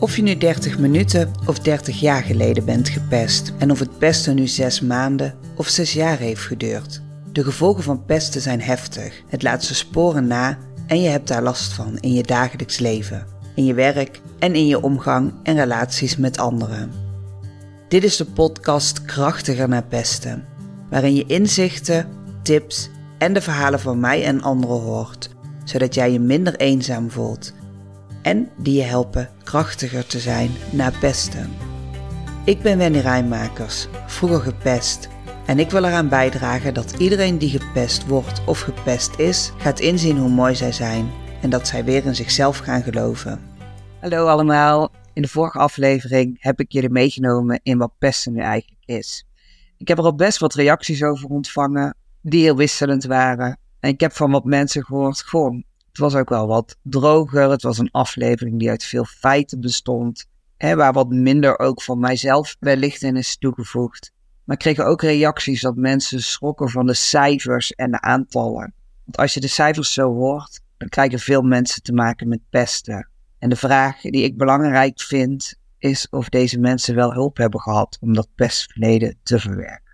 Of je nu 30 minuten of 30 jaar geleden bent gepest en of het pesten nu 6 maanden of 6 jaar heeft geduurd. De gevolgen van pesten zijn heftig. Het laat zijn sporen na en je hebt daar last van in je dagelijks leven, in je werk en in je omgang en relaties met anderen. Dit is de podcast Krachtiger naar pesten, waarin je inzichten, tips en de verhalen van mij en anderen hoort, zodat jij je minder eenzaam voelt en die je helpen krachtiger te zijn na pesten. Ik ben Wendy Rijnmakers, vroeger gepest. En ik wil eraan bijdragen dat iedereen die gepest wordt of gepest is, gaat inzien hoe mooi zij zijn en dat zij weer in zichzelf gaan geloven. Hallo allemaal, in de vorige aflevering heb ik jullie meegenomen in wat pesten nu eigenlijk is. Ik heb er al best wat reacties over ontvangen, die heel wisselend waren. En ik heb van wat mensen gehoord, gewoon, het was ook wel wat droger. Het was een aflevering die uit veel feiten bestond. Hè, waar wat minder ook van mijzelf wellicht in is toegevoegd. Maar kreeg ook reacties dat mensen schrokken van de cijfers en de aantallen. Want als je de cijfers zo hoort, dan krijgen veel mensen te maken met pesten. En de vraag die ik belangrijk vind, is of deze mensen wel hulp hebben gehad om dat pestverleden te verwerken.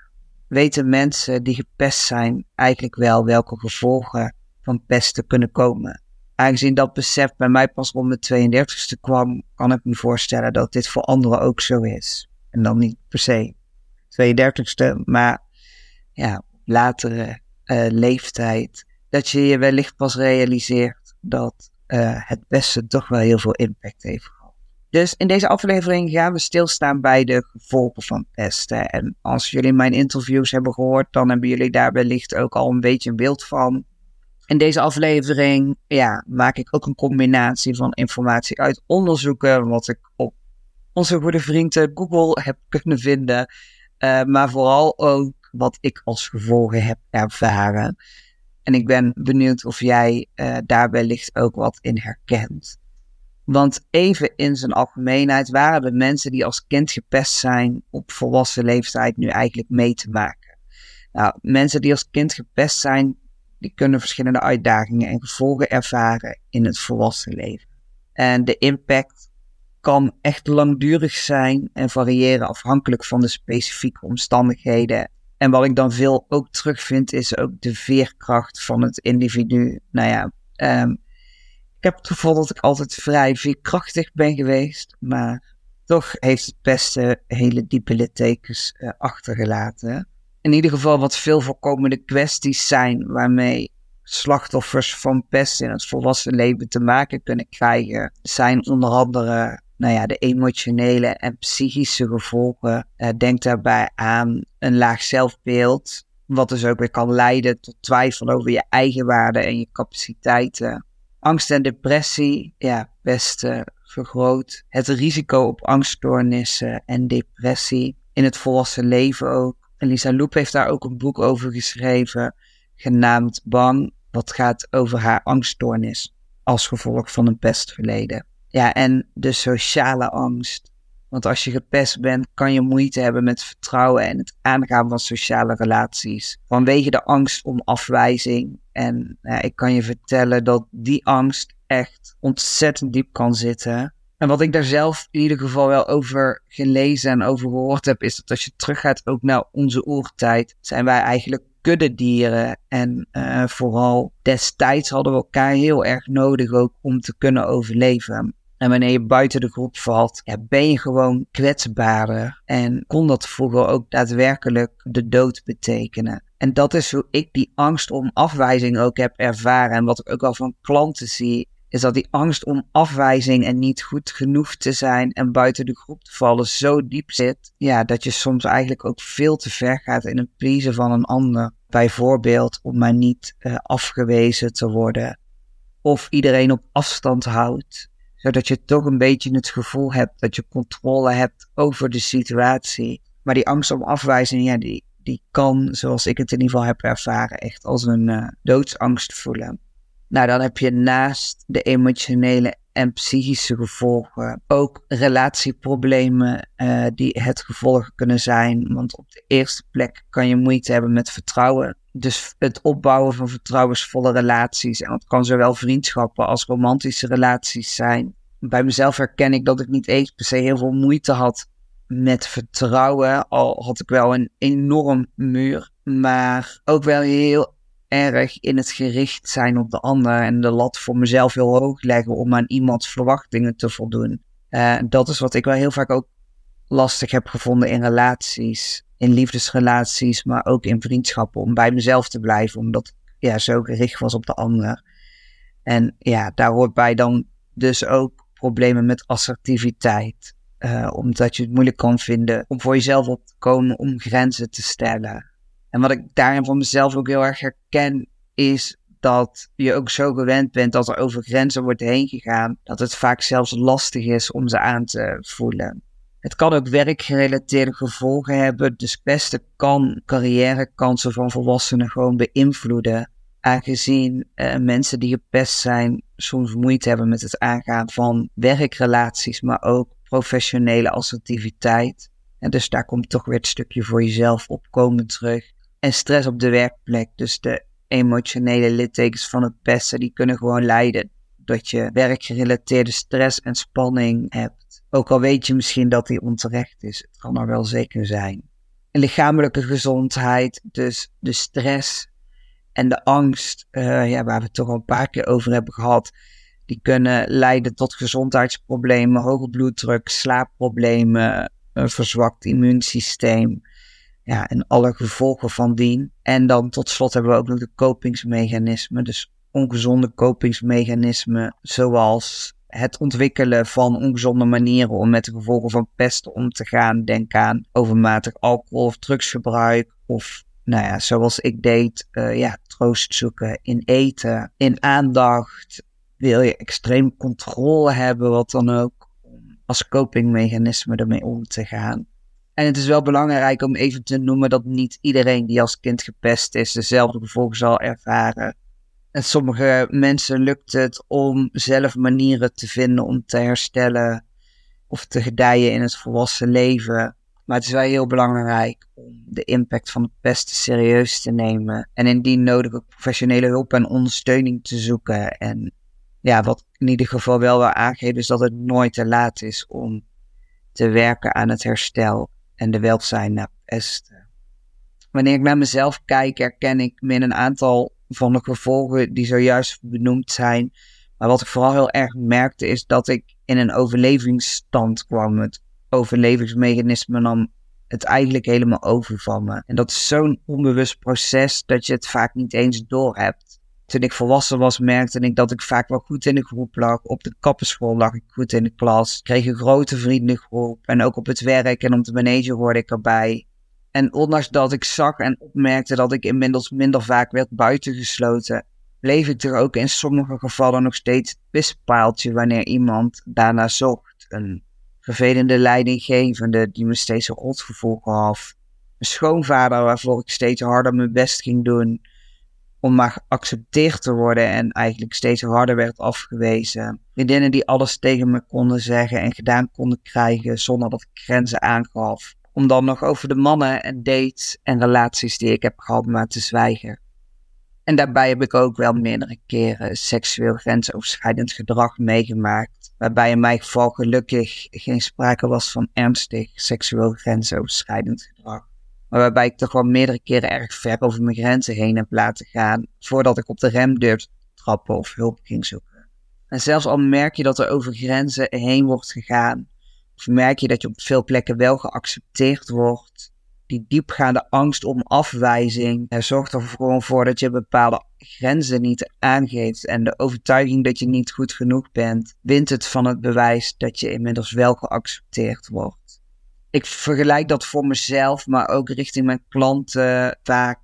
Weten mensen die gepest zijn eigenlijk wel welke gevolgen van pesten kunnen komen. Aangezien dat besef bij mij pas rond mijn 32ste kwam, kan ik me voorstellen dat dit voor anderen ook zo is. En dan niet per se 32ste, maar ja, latere uh, leeftijd. Dat je je wellicht pas realiseert dat uh, het pesten toch wel heel veel impact heeft gehad. Dus in deze aflevering gaan we stilstaan bij de gevolgen van pesten. En als jullie mijn interviews hebben gehoord, dan hebben jullie daar wellicht ook al een beetje een beeld van. In deze aflevering ja, maak ik ook een combinatie van informatie uit onderzoeken, wat ik op onze goede vrienden Google heb kunnen vinden, uh, maar vooral ook wat ik als gevolgen heb ervaren. En ik ben benieuwd of jij uh, daar wellicht ook wat in herkent. Want even in zijn algemeenheid waren de mensen die als kind gepest zijn op volwassen leeftijd nu eigenlijk mee te maken. Nou, mensen die als kind gepest zijn, die kunnen verschillende uitdagingen en gevolgen ervaren in het volwassen leven. En de impact kan echt langdurig zijn en variëren afhankelijk van de specifieke omstandigheden. En wat ik dan veel ook terugvind, is ook de veerkracht van het individu. Nou ja, um, ik heb het gevoel dat ik altijd vrij veerkrachtig ben geweest, maar toch heeft het beste hele diepe littekens uh, achtergelaten in ieder geval wat veel voorkomende kwesties zijn waarmee slachtoffers van pest in het volwassen leven te maken kunnen krijgen, zijn onder andere nou ja, de emotionele en psychische gevolgen. Uh, denk daarbij aan een laag zelfbeeld, wat dus ook weer kan leiden tot twijfel over je eigen waarde en je capaciteiten. Angst en depressie, ja, best vergroot. Het risico op angststoornissen en depressie in het volwassen leven ook. En Lisa Loep heeft daar ook een boek over geschreven, genaamd Bang, wat gaat over haar angststoornis als gevolg van een pestverleden. Ja, en de sociale angst. Want als je gepest bent, kan je moeite hebben met vertrouwen en het aangaan van sociale relaties. Vanwege de angst om afwijzing. En ik kan je vertellen dat die angst echt ontzettend diep kan zitten. En wat ik daar zelf in ieder geval wel over gelezen en over gehoord heb, is dat als je teruggaat ook naar onze oertijd, zijn wij eigenlijk kuddedieren. En uh, vooral destijds hadden we elkaar heel erg nodig ook om te kunnen overleven. En wanneer je buiten de groep valt, ben je gewoon kwetsbaarder. En kon dat vroeger ook daadwerkelijk de dood betekenen. En dat is hoe ik die angst om afwijzing ook heb ervaren. En wat ik ook al van klanten zie, is dat die angst om afwijzing en niet goed genoeg te zijn en buiten de groep te vallen zo diep zit, ja, dat je soms eigenlijk ook veel te ver gaat in het pleasen van een ander. Bijvoorbeeld om maar niet uh, afgewezen te worden of iedereen op afstand houdt, zodat je toch een beetje het gevoel hebt dat je controle hebt over de situatie. Maar die angst om afwijzing, ja, die, die kan, zoals ik het in ieder geval heb ervaren, echt als een uh, doodsangst voelen. Nou, dan heb je naast de emotionele en psychische gevolgen ook relatieproblemen uh, die het gevolg kunnen zijn. Want op de eerste plek kan je moeite hebben met vertrouwen. Dus het opbouwen van vertrouwensvolle relaties. En dat kan zowel vriendschappen als romantische relaties zijn. bij mezelf herken ik dat ik niet eens per se heel veel moeite had met vertrouwen. Al had ik wel een enorm muur. Maar ook wel heel erg in het gericht zijn op de ander. En de lat voor mezelf heel hoog leggen om aan iemands verwachtingen te voldoen. Uh, dat is wat ik wel heel vaak ook lastig heb gevonden in relaties. In liefdesrelaties, maar ook in vriendschappen. Om bij mezelf te blijven. Omdat ik ja, zo gericht was op de ander. En ja, daar hoort bij dan dus ook problemen met assertiviteit. Uh, omdat je het moeilijk kan vinden om voor jezelf op te komen, om grenzen te stellen. En wat ik daarin van mezelf ook heel erg herken, is dat je ook zo gewend bent dat er over grenzen wordt heen gegaan, dat het vaak zelfs lastig is om ze aan te voelen. Het kan ook werkgerelateerde gevolgen hebben, dus beste kan carrièrekansen van volwassenen gewoon beïnvloeden. Aangezien uh, mensen die gepest zijn soms moeite hebben met het aangaan van werkrelaties, maar ook professionele assertiviteit. En dus daar komt toch weer het stukje voor jezelf opkomen terug. En stress op de werkplek, dus de emotionele littekens van het pesten, die kunnen gewoon leiden dat je werkgerelateerde stress en spanning hebt. Ook al weet je misschien dat die onterecht is, het kan er wel zeker zijn. En lichamelijke gezondheid, dus de stress en de angst, uh, ja, waar we het toch al een paar keer over hebben gehad, die kunnen leiden tot gezondheidsproblemen, hoge bloeddruk, slaapproblemen, een verzwakt immuunsysteem. Ja, en alle gevolgen van dien. En dan tot slot hebben we ook nog de kopingsmechanismen. Dus ongezonde kopingsmechanismen, zoals het ontwikkelen van ongezonde manieren om met de gevolgen van pesten om te gaan. Denk aan overmatig alcohol of drugsgebruik of nou ja, zoals ik deed, uh, ja, troost zoeken in eten, in aandacht. Wil je extreem controle hebben, wat dan ook, om als copingmechanisme ermee om te gaan. En het is wel belangrijk om even te noemen dat niet iedereen die als kind gepest is, dezelfde gevolgen zal ervaren. En sommige mensen lukt het om zelf manieren te vinden om te herstellen of te gedijen in het volwassen leven. Maar het is wel heel belangrijk om de impact van de pest serieus te nemen. En indien nodig ook professionele hulp en ondersteuning te zoeken. En ja, wat in ieder geval wel wil aangeven is dat het nooit te laat is om te werken aan het herstel en de welzijn na pesten. Wanneer ik naar mezelf kijk, herken ik min een aantal van de gevolgen die zojuist benoemd zijn. Maar wat ik vooral heel erg merkte is dat ik in een overlevingsstand kwam. Het overlevingsmechanisme nam het eigenlijk helemaal over van me. En dat is zo'n onbewust proces dat je het vaak niet eens doorhebt. Toen ik volwassen was, merkte ik dat ik vaak wel goed in de groep lag. Op de kappenschool lag ik goed in de klas. Kreeg een grote vriendengroep. En ook op het werk en op de manager hoorde ik erbij. En ondanks dat ik zag en opmerkte dat ik inmiddels minder vaak werd buitengesloten, bleef ik er ook in sommige gevallen nog steeds het pispaaltje wanneer iemand daarna zocht. Een vervelende leidinggevende die me steeds een rotgevoel gaf. Een schoonvader waarvoor ik steeds harder mijn best ging doen om maar geaccepteerd te worden en eigenlijk steeds harder werd afgewezen. Vriendinnen die alles tegen me konden zeggen en gedaan konden krijgen zonder dat ik grenzen aangaf. Om dan nog over de mannen en dates en relaties die ik heb gehad maar te zwijgen. En daarbij heb ik ook wel meerdere keren seksueel grensoverschrijdend gedrag meegemaakt. Waarbij in mijn geval gelukkig geen sprake was van ernstig seksueel grensoverschrijdend gedrag. Maar waarbij ik toch wel meerdere keren erg ver over mijn grenzen heen heb laten gaan. Voordat ik op de rem durfde trappen of hulp ging zoeken. En zelfs al merk je dat er over grenzen heen wordt gegaan. Of merk je dat je op veel plekken wel geaccepteerd wordt die diepgaande angst om afwijzing er zorgt er gewoon voor dat je bepaalde grenzen niet aangeeft. En de overtuiging dat je niet goed genoeg bent, wint het van het bewijs dat je inmiddels wel geaccepteerd wordt. Ik vergelijk dat voor mezelf, maar ook richting mijn klanten vaak.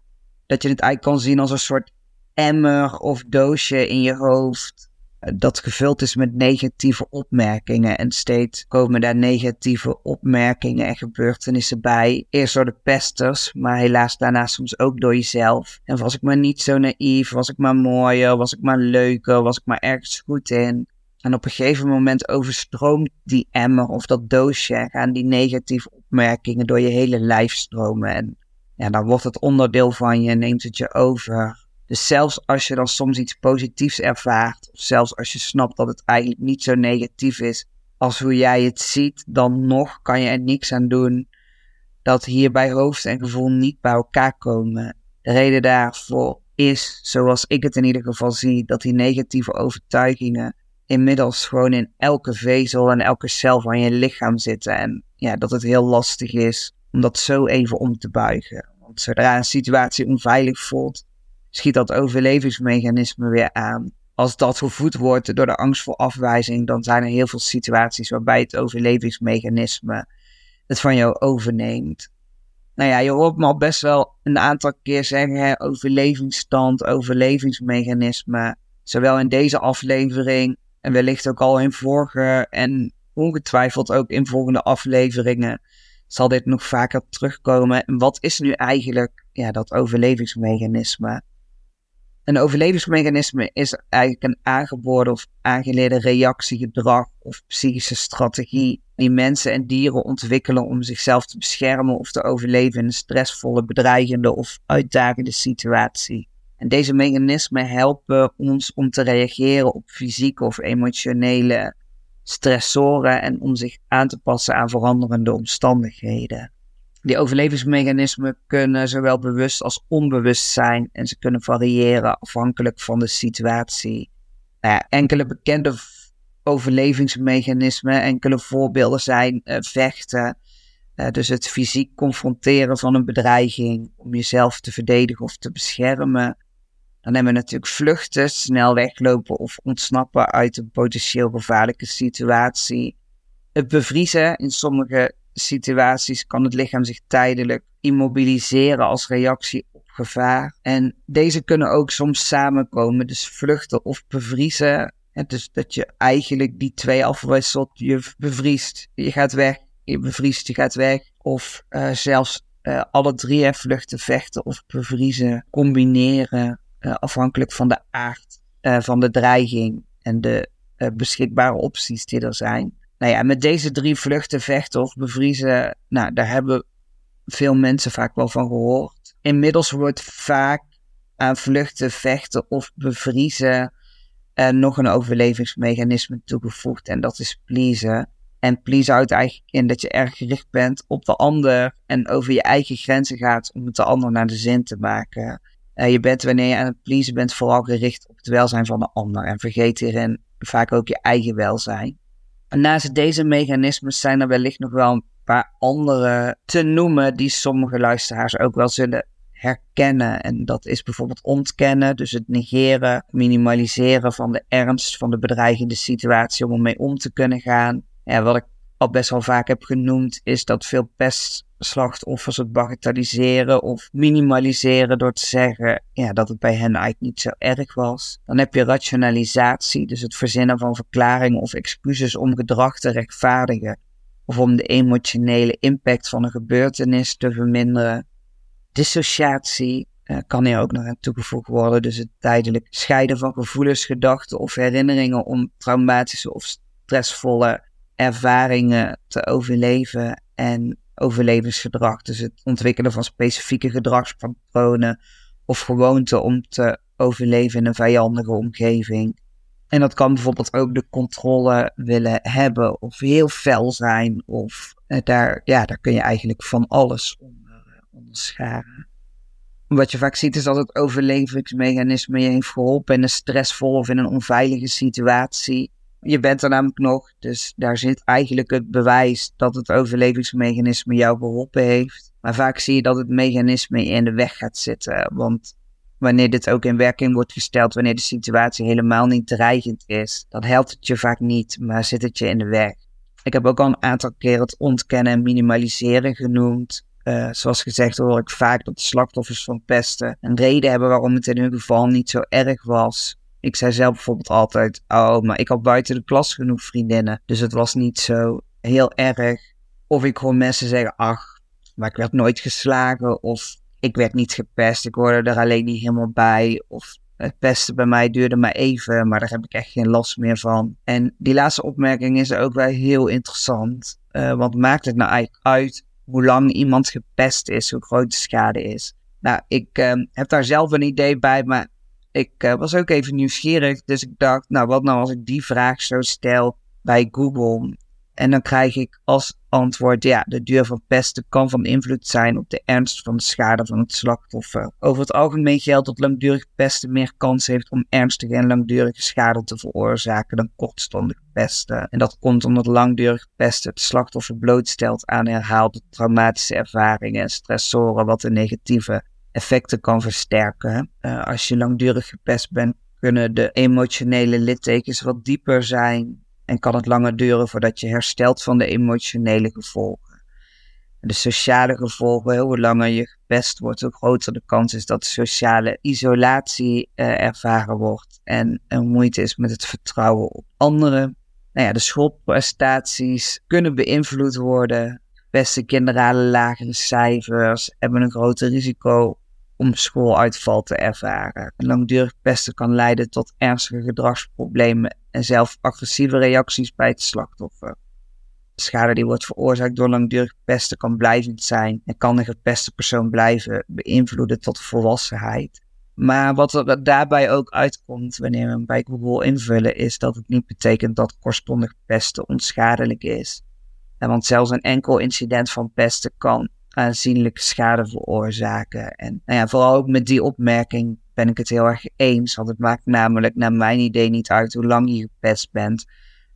Dat je het eigenlijk kan zien als een soort emmer of doosje in je hoofd dat gevuld is met negatieve opmerkingen. En steeds komen daar negatieve opmerkingen en gebeurtenissen bij. Eerst door de pesters, maar helaas daarna soms ook door jezelf. En was ik maar niet zo naïef, was ik maar mooier, was ik maar leuker, was ik maar ergens goed in. En op een gegeven moment overstroomt die emmer of dat doosje gaan die negatieve opmerkingen door je hele lijf stromen. En ja, dan wordt het onderdeel van je, neemt het je over. Dus zelfs als je dan soms iets positiefs ervaart, of zelfs als je snapt dat het eigenlijk niet zo negatief is als hoe jij het ziet, dan nog kan je er niks aan doen dat hierbij hoofd en gevoel niet bij elkaar komen. De reden daarvoor is, zoals ik het in ieder geval zie, dat die negatieve overtuigingen inmiddels gewoon in elke vezel en elke cel van je lichaam zitten. En ja, dat het heel lastig is om dat zo even om te buigen. Want zodra een situatie onveilig voelt, schiet dat overlevingsmechanisme weer aan. Als dat gevoed wordt door de angst voor afwijzing, dan zijn er heel veel situaties waarbij het overlevingsmechanisme het van jou overneemt. Nou ja, je hoort me al best wel een aantal keer zeggen: hè, overlevingsstand, overlevingsmechanisme. Zowel in deze aflevering en wellicht ook al in vorige en ongetwijfeld ook in volgende afleveringen zal dit nog vaker terugkomen. En wat is nu eigenlijk ja, dat overlevingsmechanisme? Een overlevingsmechanisme is eigenlijk een aangeboren of aangeleerde reactiegedrag of psychische strategie die mensen en dieren ontwikkelen om zichzelf te beschermen of te overleven in een stressvolle, bedreigende of uitdagende situatie. En deze mechanismen helpen ons om te reageren op fysieke of emotionele stressoren en om zich aan te passen aan veranderende omstandigheden. Die overlevingsmechanismen kunnen zowel bewust als onbewust zijn en ze kunnen variëren afhankelijk van de situatie. Nou enkele bekende overlevingsmechanismen, enkele voorbeelden zijn uh, vechten, uh, dus het fysiek confronteren van een bedreiging om jezelf te verdedigen of te beschermen. Dan hebben we natuurlijk vluchten, snel weglopen of ontsnappen uit een potentieel gevaarlijke situatie. Het bevriezen in sommige situaties kan het lichaam zich tijdelijk immobiliseren als reactie op gevaar. En deze kunnen ook soms samenkomen, dus vluchten of bevriezen. En dus dat je eigenlijk die twee afwisselt. Je bevriest, je gaat weg. Je bevriest, je gaat weg. Of uh, zelfs uh, alle drie vluchten, vechten of bevriezen, combineren. Uh, afhankelijk van de aard van de dreiging en de beschikbare opties die er zijn. Nou ja, met deze drie vluchten, vechten of bevriezen, nou, daar hebben veel mensen vaak wel van gehoord. Inmiddels wordt vaak aan vluchten, vechten of bevriezen nog een overlevingsmechanisme toegevoegd en dat is pleasen. En please houdt eigenlijk in dat je erg gericht bent op de ander en over je eigen grenzen gaat om het de ander naar de zin te maken. Uh, je bent wanneer je aan het pleasen bent vooral gericht op het welzijn van de ander en vergeet hierin vaak ook je eigen welzijn. En naast deze mechanismes zijn er wellicht nog wel een paar andere te noemen die sommige luisteraars ook wel zullen herkennen. En dat is bijvoorbeeld ontkennen, dus het negeren, minimaliseren van de ernst van de bedreigende situatie om ermee om te kunnen gaan. Ja, wat ik al best wel vaak heb genoemd, is dat veel pestslachtoffers het bagatelliseren of minimaliseren door te zeggen ja, dat het bij hen eigenlijk niet zo erg was. Dan heb je rationalisatie, dus het verzinnen van verklaringen of excuses om gedrag te rechtvaardigen of om de emotionele impact van een gebeurtenis te verminderen. Dissociatie uh, kan hier ook nog aan toegevoegd worden, dus het tijdelijk scheiden van gevoelens, gedachten of herinneringen om traumatische of stressvolle ervaringen te overleven en overlevingsgedrag. Dus het ontwikkelen van specifieke gedragspatronen of gewoonten om te overleven in een vijandige omgeving. En dat kan bijvoorbeeld ook de controle willen hebben of heel fel zijn. Of eh, daar, ja, daar kun je eigenlijk van alles onder, eh, onderscharen. Wat je vaak ziet is dat het overlevingsmechanisme je heeft geholpen in een stressvolle of in een onveilige situatie. Je bent er namelijk nog, dus daar zit eigenlijk het bewijs dat het overlevingsmechanisme jou geholpen heeft. Maar vaak zie je dat het mechanisme in de weg gaat zitten. Want wanneer dit ook in werking wordt gesteld, wanneer de situatie helemaal niet dreigend is, dan helpt het je vaak niet, maar zit het je in de weg. Ik heb ook al een aantal keer het ontkennen en minimaliseren genoemd. Uh, zoals gezegd hoor ik vaak dat de slachtoffers van pesten een reden hebben waarom het in hun geval niet zo erg was. Ik zei zelf bijvoorbeeld altijd, oh, maar ik had buiten de klas genoeg vriendinnen. Dus het was niet zo heel erg. Of ik hoor mensen zeggen, ach, maar ik werd nooit geslagen. Of ik werd niet gepest, ik hoorde er alleen niet helemaal bij. Of het pesten bij mij duurde maar even, maar daar heb ik echt geen last meer van. En die laatste opmerking is ook wel heel interessant. Uh, want maakt het nou eigenlijk uit hoe lang iemand gepest is, hoe groot de schade is? Nou, ik uh, heb daar zelf een idee bij, maar ik uh, was ook even nieuwsgierig. Dus ik dacht, nou wat nou als ik die vraag zo stel bij Google? En dan krijg ik als antwoord, ja, de duur van pesten kan van invloed zijn op de ernst van de schade van het slachtoffer. Over het algemeen geldt dat langdurig pesten meer kans heeft om ernstige en langdurige schade te veroorzaken dan kortstondig pesten. En dat komt omdat langdurig pesten het slachtoffer blootstelt aan herhaalde traumatische ervaringen en stressoren, wat de negatieve effecten kan versterken. Uh, als je langdurig gepest bent, kunnen de emotionele littekens wat dieper zijn en kan het langer duren voordat je herstelt van de emotionele gevolgen. De sociale gevolgen, hoe langer je gepest wordt, hoe groter de kans is dat sociale isolatie eh, ervaren wordt en er moeite is met het vertrouwen op anderen. Nou ja, de schoolprestaties kunnen beïnvloed worden. Beste kinderen halen lagere cijfers, hebben een groter risico om schooluitval te ervaren. langdurig pesten kan leiden tot ernstige gedragsproblemen en zelf agressieve reacties bij het slachtoffer. De schade die wordt veroorzaakt door langdurig pesten kan blijvend zijn en kan de gepeste persoon blijven beïnvloeden tot volwassenheid. Maar wat er daarbij ook uitkomt wanneer we hem bij Google invullen, is dat het niet betekent dat kortstondig pesten onschadelijk is. En want zelfs een enkel incident van pesten kan aanzienlijke schade veroorzaken. En nou ja, vooral ook met die opmerking ben ik het heel erg eens. Want het maakt namelijk naar mijn idee niet uit hoe lang je gepest bent.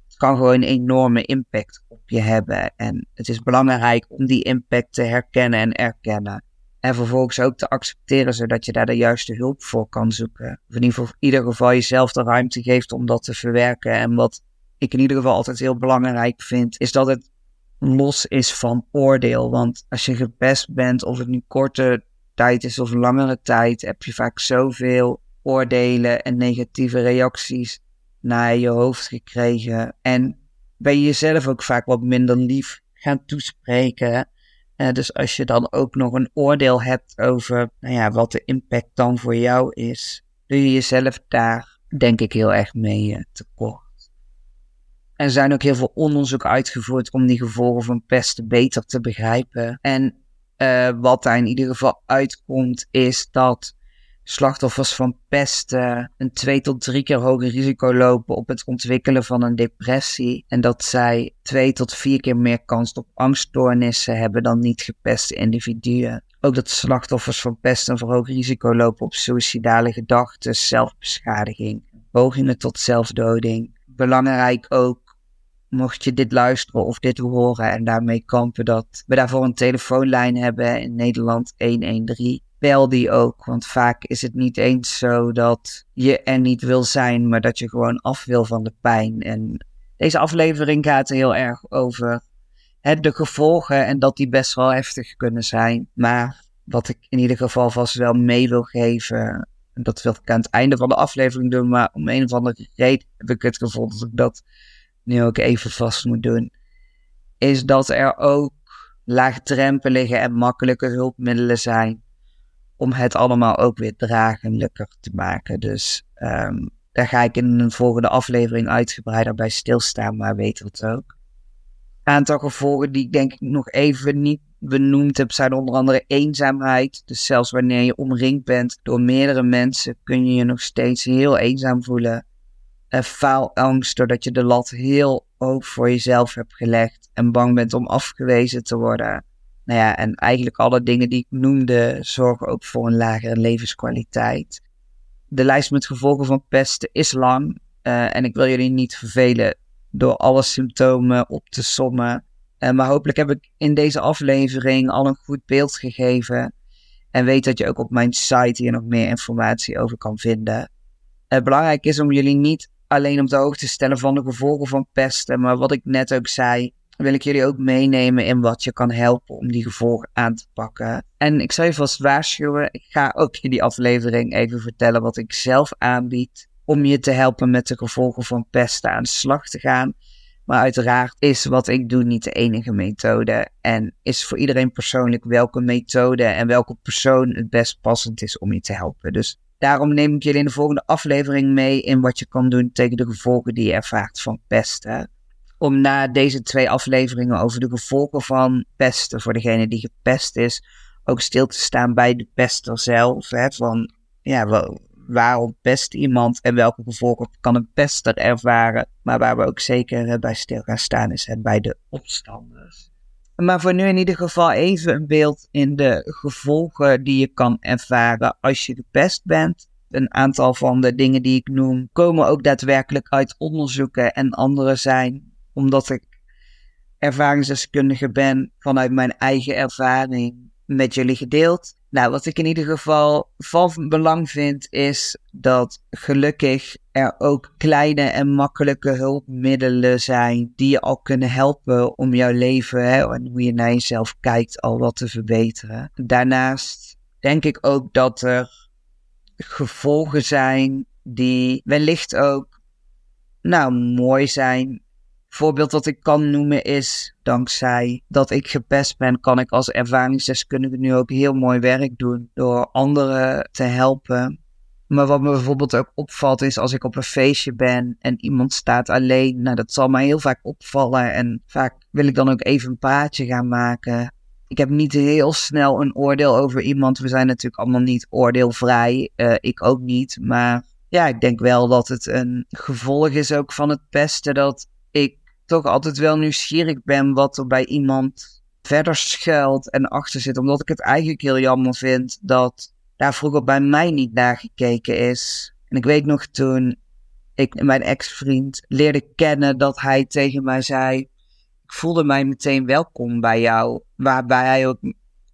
Het kan gewoon een enorme impact op je hebben. En het is belangrijk om die impact te herkennen en erkennen. En vervolgens ook te accepteren, zodat je daar de juiste hulp voor kan zoeken. Of in ieder ieder geval jezelf de ruimte geeft om dat te verwerken. En wat ik in ieder geval altijd heel belangrijk vind, is dat het los is van oordeel. Want als je gepest bent, of het nu korte tijd is of langere tijd, heb je vaak zoveel oordelen en negatieve reacties naar je hoofd gekregen. En ben je jezelf ook vaak wat minder lief gaan toespreken. Uh, dus als je dan ook nog een oordeel hebt over nou ja, wat de impact dan voor jou is, doe je jezelf daar denk ik heel erg mee uh, tekort. Er zijn ook heel veel onderzoek uitgevoerd om die gevolgen van pesten beter te begrijpen. En uh, wat daar in ieder geval uitkomt, is dat slachtoffers van pesten een twee tot drie keer hoger risico lopen op het ontwikkelen van een depressie. En dat zij twee tot vier keer meer kans op angststoornissen hebben dan niet gepeste individuen. Ook dat slachtoffers van pesten een verhoogd risico lopen op suïcidale gedachten, zelfbeschadiging, pogingen tot zelfdoding. Belangrijk ook mocht je dit luisteren of dit horen en daarmee kampen, dat we daarvoor een telefoonlijn hebben in Nederland 113. Bel die ook, want vaak is het niet eens zo dat je er niet wil zijn, maar dat je gewoon af wil van de pijn. En deze aflevering gaat heel erg over hè, de gevolgen en dat die best wel heftig kunnen zijn. Maar wat ik in ieder geval vast wel mee wil geven, en dat wil ik aan het einde van de aflevering doen, maar om een of andere reden heb ik het gevoel dat ik dat nu ook even vast moet doen, is dat er ook laagdrempelige en makkelijke hulpmiddelen zijn om het allemaal ook weer draaglijker te maken. Dus um, daar ga ik in een volgende aflevering uitgebreider bij stilstaan, maar weet het ook. Aantal gevolgen die ik denk ik nog even niet benoemd heb, zijn onder andere eenzaamheid. Dus zelfs wanneer je omringd bent door meerdere mensen, kun je je nog steeds heel eenzaam voelen uh, faalangst doordat je de lat heel hoog voor jezelf hebt gelegd en bang bent om afgewezen te worden. Nou ja, en eigenlijk alle dingen die ik noemde zorgen ook voor een lagere levenskwaliteit. De lijst met gevolgen van pesten is lang uh, en ik wil jullie niet vervelen door alle symptomen op te sommen. Uh, maar hopelijk heb ik in deze aflevering al een goed beeld gegeven. En weet dat je ook op mijn site hier nog meer informatie over kan vinden. Uh, belangrijk is om jullie niet alleen op de hoogte te stellen van de gevolgen van pesten. Maar wat ik net ook zei, wil ik jullie ook meenemen in wat je kan helpen om die gevolgen aan te pakken. En ik zal je vast waarschuwen, ik ga ook in die aflevering even vertellen wat ik zelf aanbied om je te helpen met de gevolgen van pesten aan de slag te gaan. Maar uiteraard is wat ik doe niet de enige methode. En is voor iedereen persoonlijk welke methode en welke persoon het best passend is om je te helpen. Dus Daarom neem ik jullie in de volgende aflevering mee in wat je kan doen tegen de gevolgen die je ervaart van pesten. Om na deze twee afleveringen over de gevolgen van pesten voor degene die gepest is, ook stil te staan bij de pester zelf. Hè, van ja, waarom pest iemand en welke gevolgen kan een pester ervaren. Maar waar we ook zeker bij stil gaan staan is bij de opstanders. Maar voor nu in ieder geval even een beeld in de gevolgen die je kan ervaren als je gepest bent. Een aantal van de dingen die ik noem komen ook daadwerkelijk uit onderzoeken en andere zijn omdat ik ervaringsdeskundige ben vanuit mijn eigen ervaring met jullie gedeeld. Nou, wat ik in ieder geval van belang vind, is dat gelukkig er ook kleine en makkelijke hulpmiddelen zijn die je al kunnen helpen om jouw leven hè, en hoe je naar jezelf kijkt al wat te verbeteren. Daarnaast denk ik ook dat er gevolgen zijn die wellicht ook nou mooi zijn voorbeeld dat ik kan noemen is, dankzij dat ik gepest ben, kan ik als ervaringsdeskundige nu ook heel mooi werk doen door anderen te helpen. Maar wat me bijvoorbeeld ook opvalt is als ik op een feestje ben en iemand staat alleen. Nou, dat zal mij heel vaak opvallen en vaak wil ik dan ook even een praatje gaan maken. Ik heb niet heel snel een oordeel over iemand. We zijn natuurlijk allemaal niet oordeelvrij. Uh, ik ook niet. Maar ja, ik denk wel dat het een gevolg is ook van het pesten dat toch altijd wel nieuwsgierig ben wat er bij iemand verder schuilt en achter zit. Omdat ik het eigenlijk heel jammer vind dat daar vroeger bij mij niet naar gekeken is. En ik weet nog toen ik mijn ex-vriend leerde kennen dat hij tegen mij zei: Ik voelde mij meteen welkom bij jou. Waarbij hij ook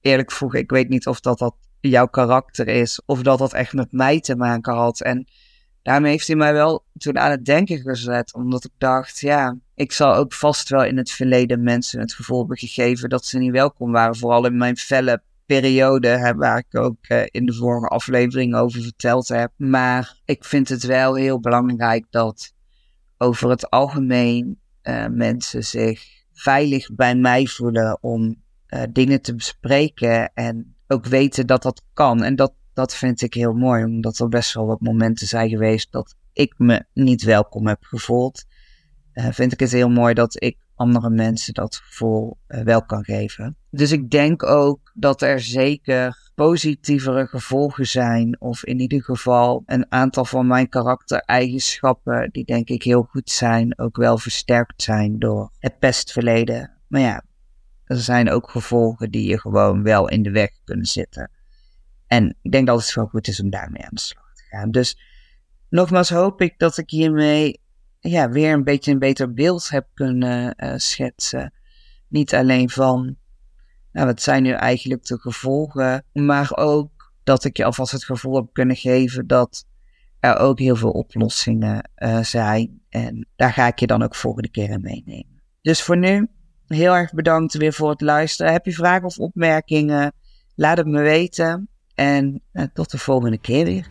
eerlijk vroeg: Ik weet niet of dat, dat jouw karakter is of dat dat echt met mij te maken had. En daarmee heeft hij mij wel toen aan het denken gezet, omdat ik dacht: Ja ik zal ook vast wel in het verleden mensen het gevoel hebben gegeven dat ze niet welkom waren. Vooral in mijn felle periode, waar ik ook eh, in de vorige aflevering over verteld heb. Maar ik vind het wel heel belangrijk dat over het algemeen uh, mensen zich veilig bij mij voelen om uh, dingen te bespreken en ook weten dat dat kan. En dat, dat vind ik heel mooi, omdat er best wel wat momenten zijn geweest dat ik me niet welkom heb gevoeld uh, vind ik het heel mooi dat ik andere mensen dat gevoel uh, wel kan geven. Dus ik denk ook dat er zeker positievere gevolgen zijn, of in ieder geval een aantal van mijn karaktereigenschappen, die denk ik heel goed zijn, ook wel versterkt zijn door het pestverleden. Maar ja, er zijn ook gevolgen die je gewoon wel in de weg kunnen zitten. En ik denk dat het wel goed is om daarmee aan de slag te gaan. Dus nogmaals hoop ik dat ik hiermee ja, weer een beetje een beter beeld heb kunnen uh, schetsen. Niet alleen van, nou, wat zijn nu eigenlijk de gevolgen, maar ook dat ik je alvast het gevoel heb kunnen geven dat er ook heel veel oplossingen uh, zijn. En daar ga ik je dan ook volgende keer in meenemen. Dus voor nu, heel erg bedankt weer voor het luisteren. Heb je vragen of opmerkingen? Laat het me weten. En uh, tot de volgende keer weer.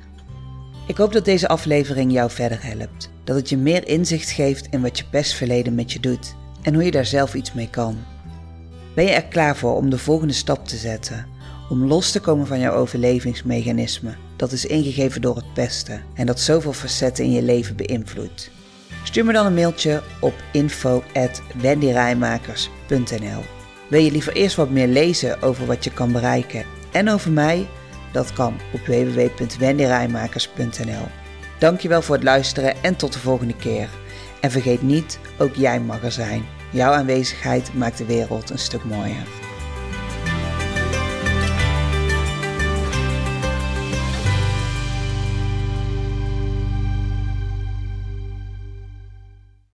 Ik hoop dat deze aflevering jou verder helpt dat het je meer inzicht geeft in wat je pestverleden met je doet en hoe je daar zelf iets mee kan. Ben je er klaar voor om de volgende stap te zetten, om los te komen van jouw overlevingsmechanisme dat is ingegeven door het pesten en dat zoveel facetten in je leven beïnvloedt? Stuur me dan een mailtje op info@wendyrijmakers.nl. Wil je liever eerst wat meer lezen over wat je kan bereiken en over mij? Dat kan op www.wendyrijmakers.nl. Dankjewel voor het luisteren en tot de volgende keer. En vergeet niet, ook jij mag er zijn. Jouw aanwezigheid maakt de wereld een stuk mooier.